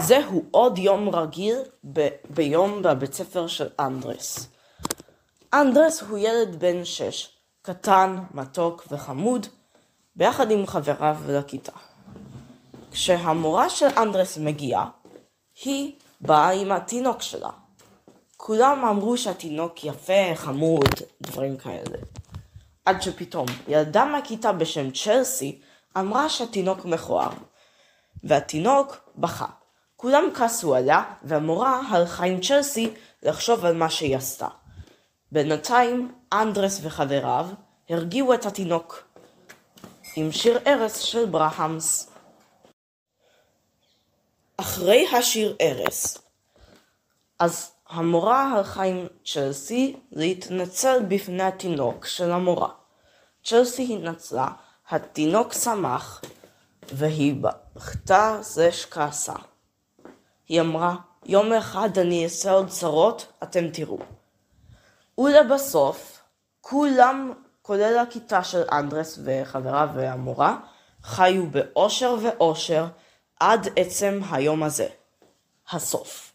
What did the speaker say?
זהו עוד יום רגיל ב- ביום בבית ספר של אנדרס. אנדרס הוא ילד בן שש, קטן, מתוק וחמוד, ביחד עם חבריו לכיתה. כשהמורה של אנדרס מגיעה, היא באה עם התינוק שלה. כולם אמרו שהתינוק יפה, חמוד, דברים כאלה. עד שפתאום ילדה מהכיתה בשם צ'לסי אמרה שהתינוק מכוער. והתינוק בכה. כולם כעסו עליה, והמורה הלכה עם צ'לסי לחשוב על מה שהיא עשתה. בינתיים, אנדרס וחבריו הרגיעו את התינוק עם שיר ערש של ברהמס. אחרי השיר ערש, אז המורה הלכה עם צ'לסי להתנצל בפני התינוק של המורה. צ'לסי התנצלה, התינוק שמח, והיא בכתה זה שכעסה. היא אמרה, יום אחד אני אעשה עוד צרות, אתם תראו. ולבסוף, כולם, כולל הכיתה של אנדרס וחבריו והמורה, חיו באושר ואושר עד עצם היום הזה. הסוף.